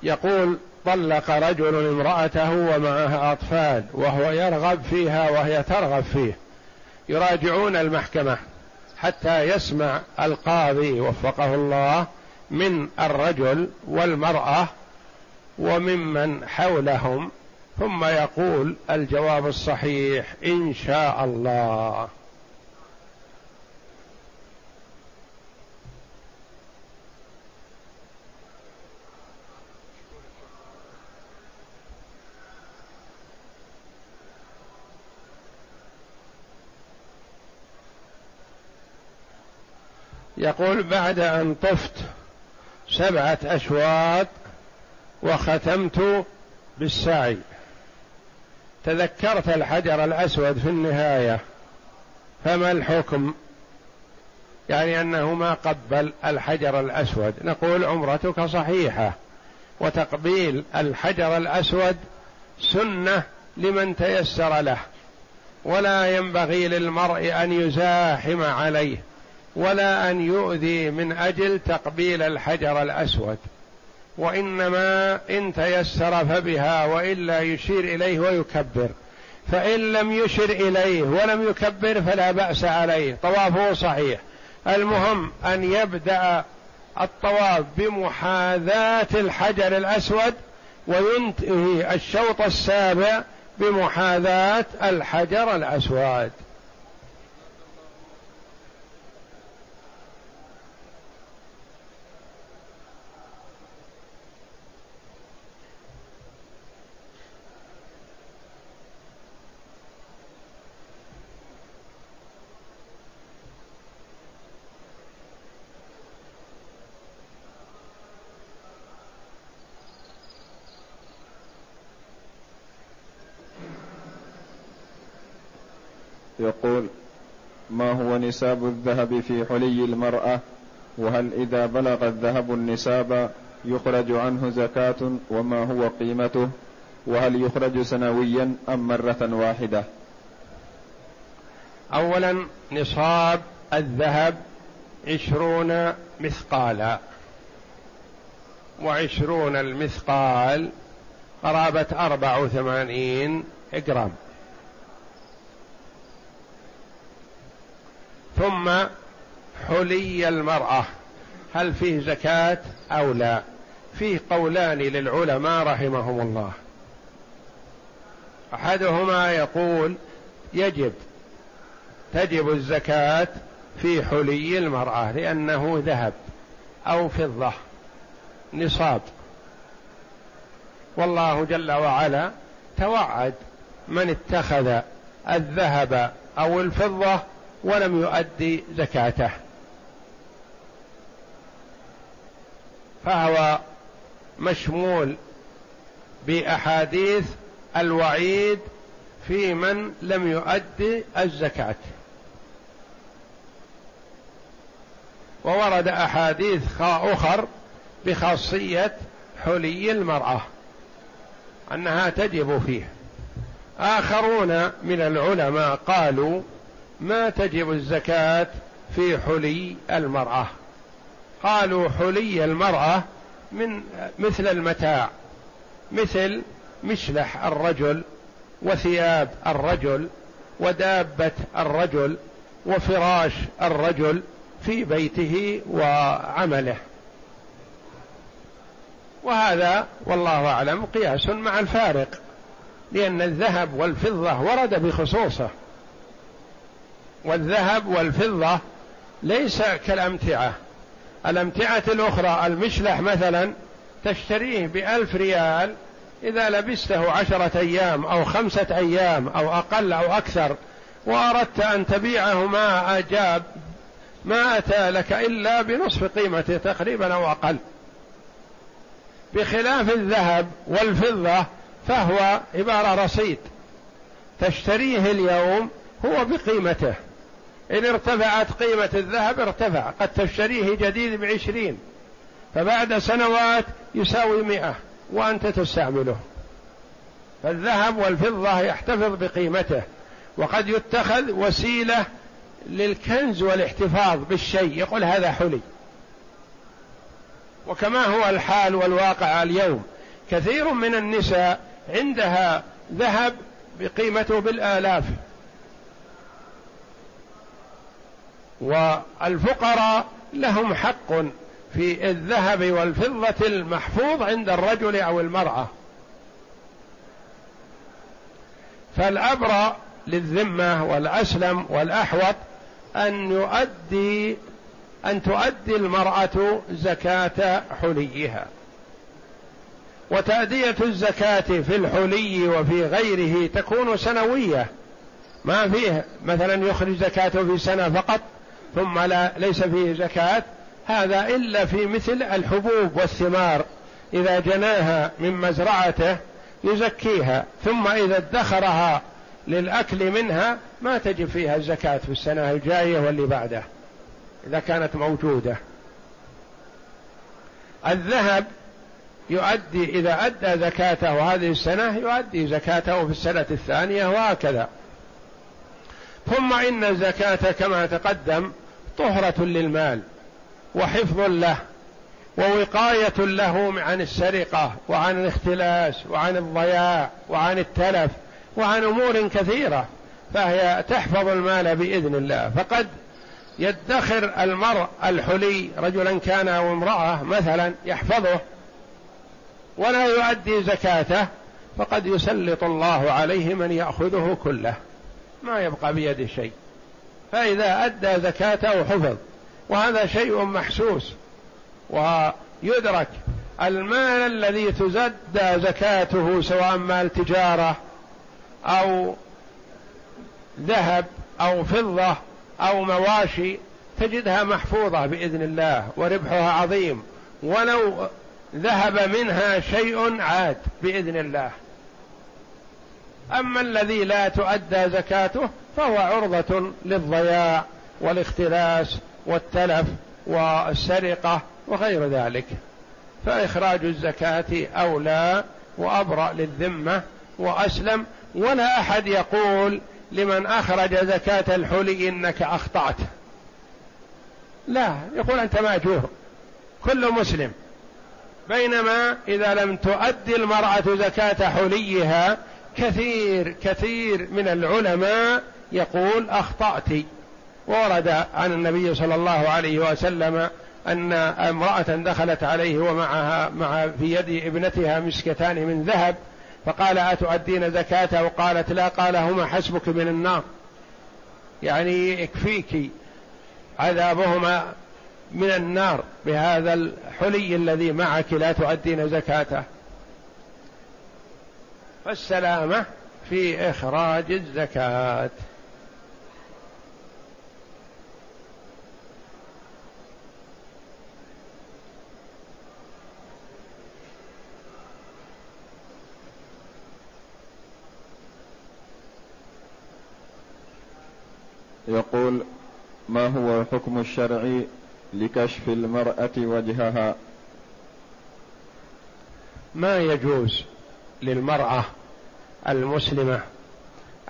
[SPEAKER 1] يقول طلق رجل امرأته ومعها أطفال وهو يرغب فيها وهي ترغب فيه. يراجعون المحكمة حتى يسمع القاضي وفقه الله من الرجل والمرأة وممن حولهم ثم يقول الجواب الصحيح إن شاء الله. يقول بعد أن طفت سبعة أشواط وختمت بالسعي. تذكرت الحجر الأسود في النهاية فما الحكم؟ يعني أنه ما قبل الحجر الأسود. نقول عمرتك صحيحة وتقبيل الحجر الأسود سنة لمن تيسر له ولا ينبغي للمرء أن يزاحم عليه. ولا أن يؤذي من أجل تقبيل الحجر الأسود. وإنما إن تيسر فبها وإلا يشير إليه ويكبر. فإن لم يشر إليه ولم يكبر فلا بأس عليه. طوافه صحيح. المهم أن يبدأ الطواف بمحاذاة الحجر الأسود وينتهي الشوط السابع بمحاذاة الحجر الأسود.
[SPEAKER 2] يقول ما هو نساب الذهب في حلي المرأة؟ وهل إذا بلغ الذهب النساب يخرج عنه زكاة؟ وما هو قيمته؟ وهل يخرج سنويا أم مرة واحدة؟
[SPEAKER 1] أولا نصاب الذهب عشرون مثقالا. وعشرون المثقال قرابة أربع وثمانين جرام. ثم حلي المرأة. هل فيه زكاة أو لا؟ فيه قولان للعلماء رحمهم الله. أحدهما يقول يجب تجب الزكاة في حلي المرأة لأنه ذهب أو فضة نصاب. والله جل وعلا توعد من اتخذ الذهب أو الفضة ولم يؤدي زكاته. فهو مشمول بأحاديث الوعيد في من لم يؤدي الزكاة. وورد أحاديث أخر بخاصية حلي المرأة أنها تجب فيه. آخرون من العلماء قالوا ما تجب الزكاة في حلي المرأة. قالوا حلي المرأة من مثل المتاع مثل مشلح الرجل وثياب الرجل ودابة الرجل وفراش الرجل في بيته وعمله. وهذا والله أعلم قياس مع الفارق لأن الذهب والفضة ورد بخصوصه. والذهب والفضة ليس كالأمتعة. الأمتعة الأخرى المشلح مثلا تشتريه بألف ريال إذا لبسته عشرة أيام أو خمسة أيام أو أقل أو أكثر وأردت أن تبيعه ما أجاب ما أتى لك إلا بنصف قيمته تقريبا أو أقل. بخلاف الذهب والفضة فهو عبارة رصيد تشتريه اليوم هو بقيمته. إن ارتفعت قيمة الذهب ارتفع قد تشتريه جديد بعشرين فبعد سنوات يساوي مئة وأنت تستعمله. فالذهب والفضة يحتفظ بقيمته وقد يتخذ وسيلة للكنز والاحتفاظ بالشيء يقول هذا حلي. وكما هو الحال والواقع اليوم كثير من النساء عندها ذهب بقيمته بالآلاف. والفقراء لهم حق في الذهب والفضة المحفوظ عند الرجل أو المرأة. فالأبرأ للذمة والأسلم والأحوط أن يؤدي أن تؤدي المرأة زكاة حليها. وتأدية الزكاة في الحلي وفي غيره تكون سنوية. ما فيه مثلا يخرج زكاته في سنة فقط ثم لا ليس فيه زكاة. هذا إلا في مثل الحبوب والثمار. إذا جناها من مزرعته يزكيها ثم إذا ادخرها للأكل منها ما تجب فيها الزكاة في السنة الجاية واللي بعده إذا كانت موجودة. الذهب يؤدي إذا أدى زكاته هذه السنة يؤدي زكاته في السنة الثانية وهكذا. ثم إن الزكاة كما تقدم طهرة للمال وحفظ له ووقاية له عن السرقة وعن الاختلاس وعن الضياع وعن التلف وعن أمور كثيرة فهي تحفظ المال بإذن الله. فقد يدخر المرء الحلي رجلا كان أو امرأة مثلا يحفظه ولا يؤدي زكاته فقد يسلط الله عليه من يأخذه كله. ما يبقى بيده شيء. فإذا أدى زكاته حفظ. وهذا شيء محسوس. ويدرك المال الذي تزدى زكاته سواء مال تجارة أو ذهب أو فضة أو مواشي تجدها محفوظة بإذن الله وربحها عظيم. ولو ذهب منها شيء عاد بإذن الله. أما الذي لا تؤدى زكاته فهو عرضة للضياع والاختلاس والتلف والسرقة وغير ذلك. فإخراج الزكاة أولى وأبرأ للذمة وأسلم. ولا أحد يقول لمن أخرج زكاة الحلي إنك أخطأت. لا يقول أنت ماجور. كل مسلم. بينما إذا لم تؤدي المرأة زكاة حليها كثير كثير من العلماء يقول أخطأت. ورد عن النبي صلى الله عليه وسلم أن امرأة دخلت عليه ومعها مع في يد ابنتها مسكتان من ذهب فقال أتؤدين زكاته وقالت لا. قال هما حسبك من النار. يعني يكفيك عذابهما من النار بهذا الحلي الذي معك لا تؤدين زكاته. فالسلامة في إخراج الزكاة.
[SPEAKER 2] يقول ما هو الحكم الشرعي لكشف المرأة وجهها؟
[SPEAKER 1] ما يجوز. للمرأة المسلمة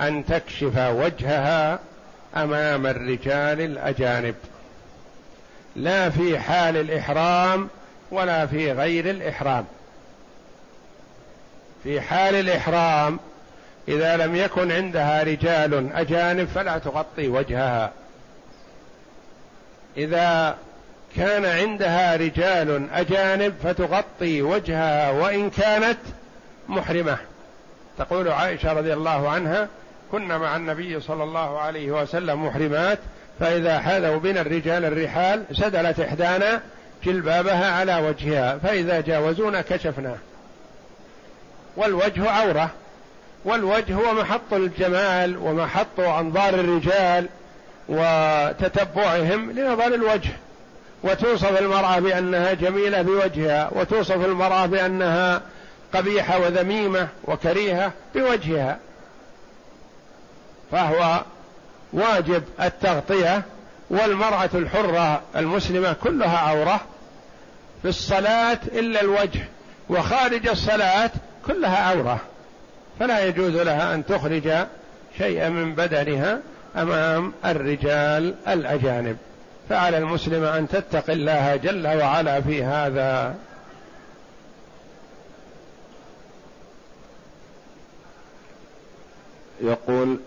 [SPEAKER 1] أن تكشف وجهها أمام الرجال الأجانب. لا في حال الإحرام ولا في غير الإحرام. في حال الإحرام إذا لم يكن عندها رجال أجانب فلا تغطي وجهها. إذا كان عندها رجال أجانب فتغطي وجهها وإن كانت محرمة. تقول عائشة رضي الله عنها كنا مع النبي صلى الله عليه وسلم محرمات فإذا حاذوا بنا الرجال الرحال سدلت إحدانا جلبابها على وجهها فإذا جاوزونا كشفناه والوجه عورة. والوجه هو محط الجمال ومحط أنظار الرجال وتتبعهم لنظر الوجه. وتوصف المرأة بأنها جميلة بوجهها وتوصف المرأة بأنها قبيحة وذميمة وكريهة بوجهها. فهو واجب التغطية والمرأة الحرة المسلمة كلها عورة. في الصلاة إلا الوجه وخارج الصلاة كلها عورة. فلا يجوز لها أن تخرج شيئا من بدنها أمام الرجال الأجانب. فعلى المسلم أن تتقي الله جل وعلا في هذا
[SPEAKER 2] يقول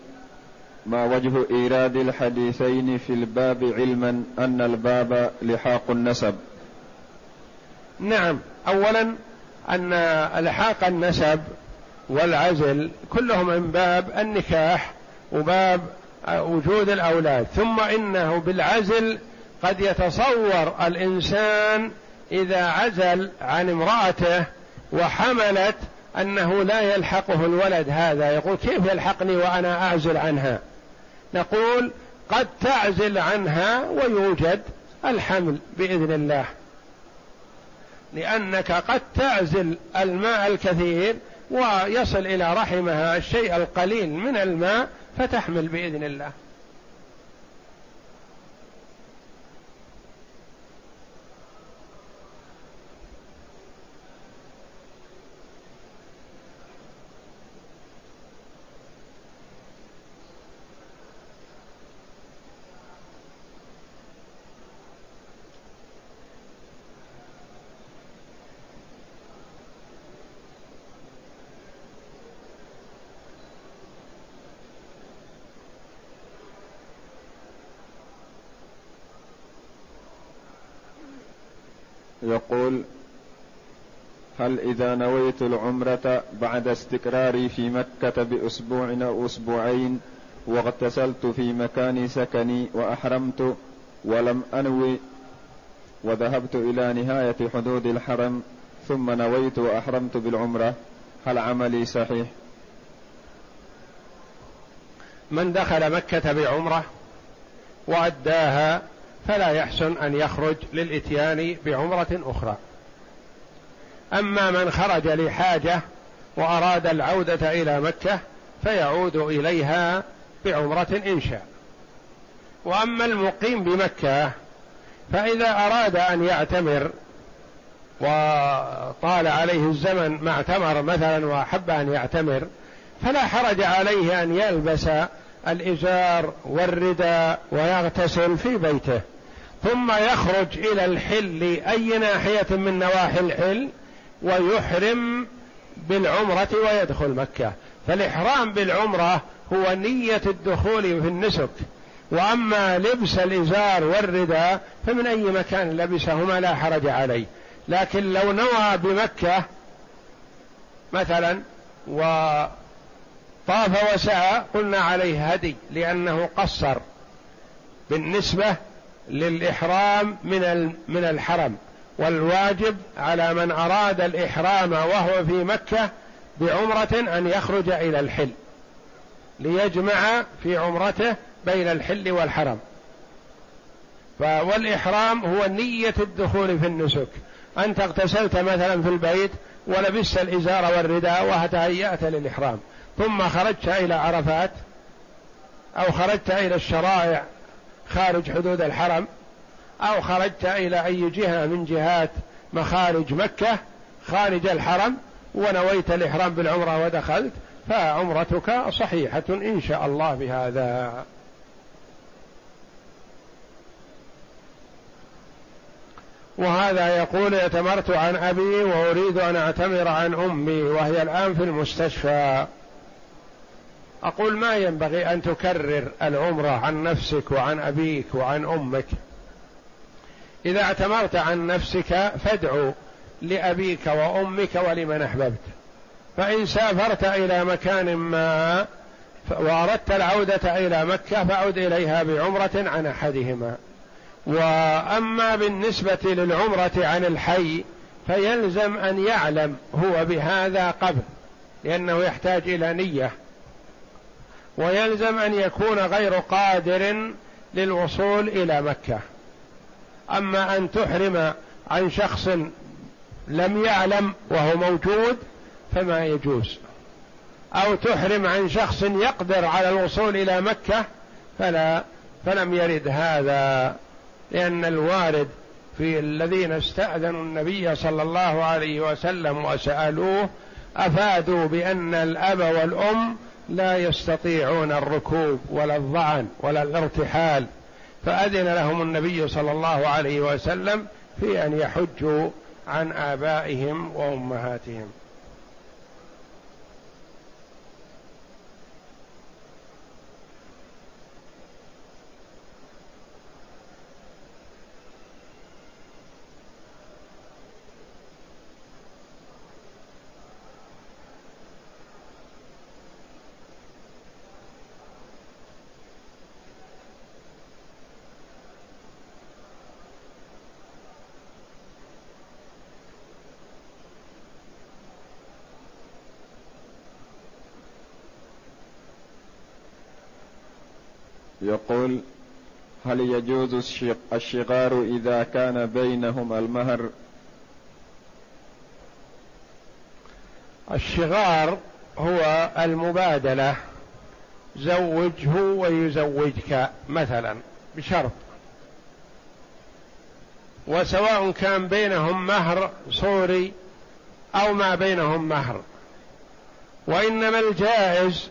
[SPEAKER 2] ما وجه إيراد الحديثين في الباب علما أن الباب لحاق النسب؟
[SPEAKER 1] نعم أولا أن الحاق النسب والعزل كلهم من باب النكاح وباب وجود الأولاد ثم إنه بالعزل قد يتصور الإنسان إذا عزل عن امرأته وحملت أنه لا يلحقه الولد هذا. يقول كيف يلحقني وأنا أعزل عنها؟ نقول قد تعزل عنها ويوجد الحمل بإذن الله. لأنك قد تعزل الماء الكثير ويصل إلى رحمها الشيء القليل من الماء فتحمل بإذن الله.
[SPEAKER 2] يقول هل إذا نويت العمرة بعد استقراري في مكة بأسبوع أو أسبوعين واغتسلت في مكان سكني وأحرمت ولم أنوي وذهبت إلى نهاية حدود الحرم ثم نويت وأحرمت بالعمرة هل عملي صحيح؟
[SPEAKER 1] من دخل مكة بعمرة وأداها فلا يحسن أن يخرج للإتيان بعمرة أخرى. أما من خرج لحاجة وأراد العودة إلى مكة فيعود إليها بعمرة إن شاء. وأما المقيم بمكة فإذا أراد أن يعتمر وطال عليه الزمن ما اعتمر مثلا وأحب أن يعتمر فلا حرج عليه أن يلبس الإزار والرداء ويغتسل في بيته. ثم يخرج إلى الحل أي ناحية من نواحي الحل ويحرم بالعمرة ويدخل مكة. فالإحرام بالعمرة هو نية الدخول في النسك. وأما لبس الإزار والرداء فمن أي مكان لبسهما لا حرج عليه. لكن لو نوى بمكة مثلا وطاف وسعى قلنا عليه هدي لأنه قصر بالنسبة للإحرام من من الحرم والواجب على من أراد الإحرام وهو في مكة بعمرة أن يخرج إلى الحل ليجمع في عمرته بين الحل والحرم. والإحرام هو نية الدخول في النسك. أنت اغتسلت مثلا في البيت ولبست الإزار والرداء وتهيأت للإحرام ثم خرجت إلى عرفات أو خرجت إلى الشرائع خارج حدود الحرم أو خرجت إلى أي جهة من جهات مخارج مكة خارج الحرم ونويت الإحرام بالعمرة ودخلت فعمرتك صحيحة إن شاء الله بهذا. وهذا يقول اعتمرت عن أبي وأريد أن أعتمر عن أمي وهي الآن في المستشفى. أقول ما ينبغي أن تكرر العمرة عن نفسك وعن أبيك وعن أمك. إذا اعتمرت عن نفسك فادعو لأبيك وأمك ولمن أحببت. فإن سافرت إلى مكان ما وأردت العودة إلى مكة فعد إليها بعمرة عن أحدهما. وأما بالنسبة للعمرة عن الحي فيلزم أن يعلم هو بهذا قبل لأنه يحتاج إلى نية. ويلزم أن يكون غير قادر للوصول إلى مكة. أما أن تحرم عن شخص لم يعلم وهو موجود فما يجوز. أو تحرم عن شخص يقدر على الوصول إلى مكة فلا فلم يرد هذا لأن الوارد في الذين استأذنوا النبي صلى الله عليه وسلم وسألوه أفادوا بأن الأب والأم لا يستطيعون الركوب ولا الظعن ولا الارتحال فأذن لهم النبي صلى الله عليه وسلم في أن يحجوا عن آبائهم وأمهاتهم.
[SPEAKER 2] يقول هل يجوز الشغار إذا كان بينهم المهر؟
[SPEAKER 1] الشغار هو المبادلة. زوجه ويزوجك مثلا بشرط. وسواء كان بينهم مهر صوري أو ما بينهم مهر. وإنما الجائز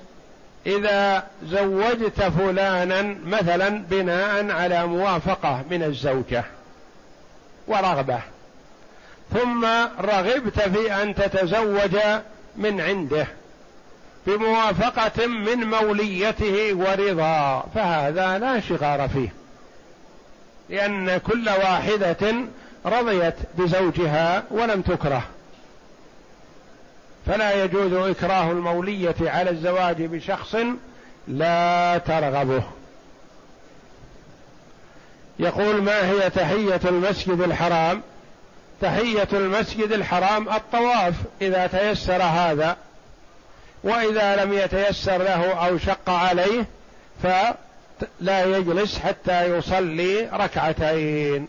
[SPEAKER 1] إذا زوجت فلانا مثلا بناء على موافقة من الزوجة ورغبة ثم رغبت في أن تتزوج من عنده بموافقة من موليته ورضا فهذا لا شغار فيه لأن كل واحدة رضيت بزوجها ولم تكره. فلا يجوز إكراه المولية على الزواج بشخص لا ترغبه. يقول ما هي تحية المسجد الحرام؟ تحية المسجد الحرام الطواف إذا تيسر هذا. وإذا لم يتيسر له أو شق عليه فلا يجلس حتى يصلي ركعتين.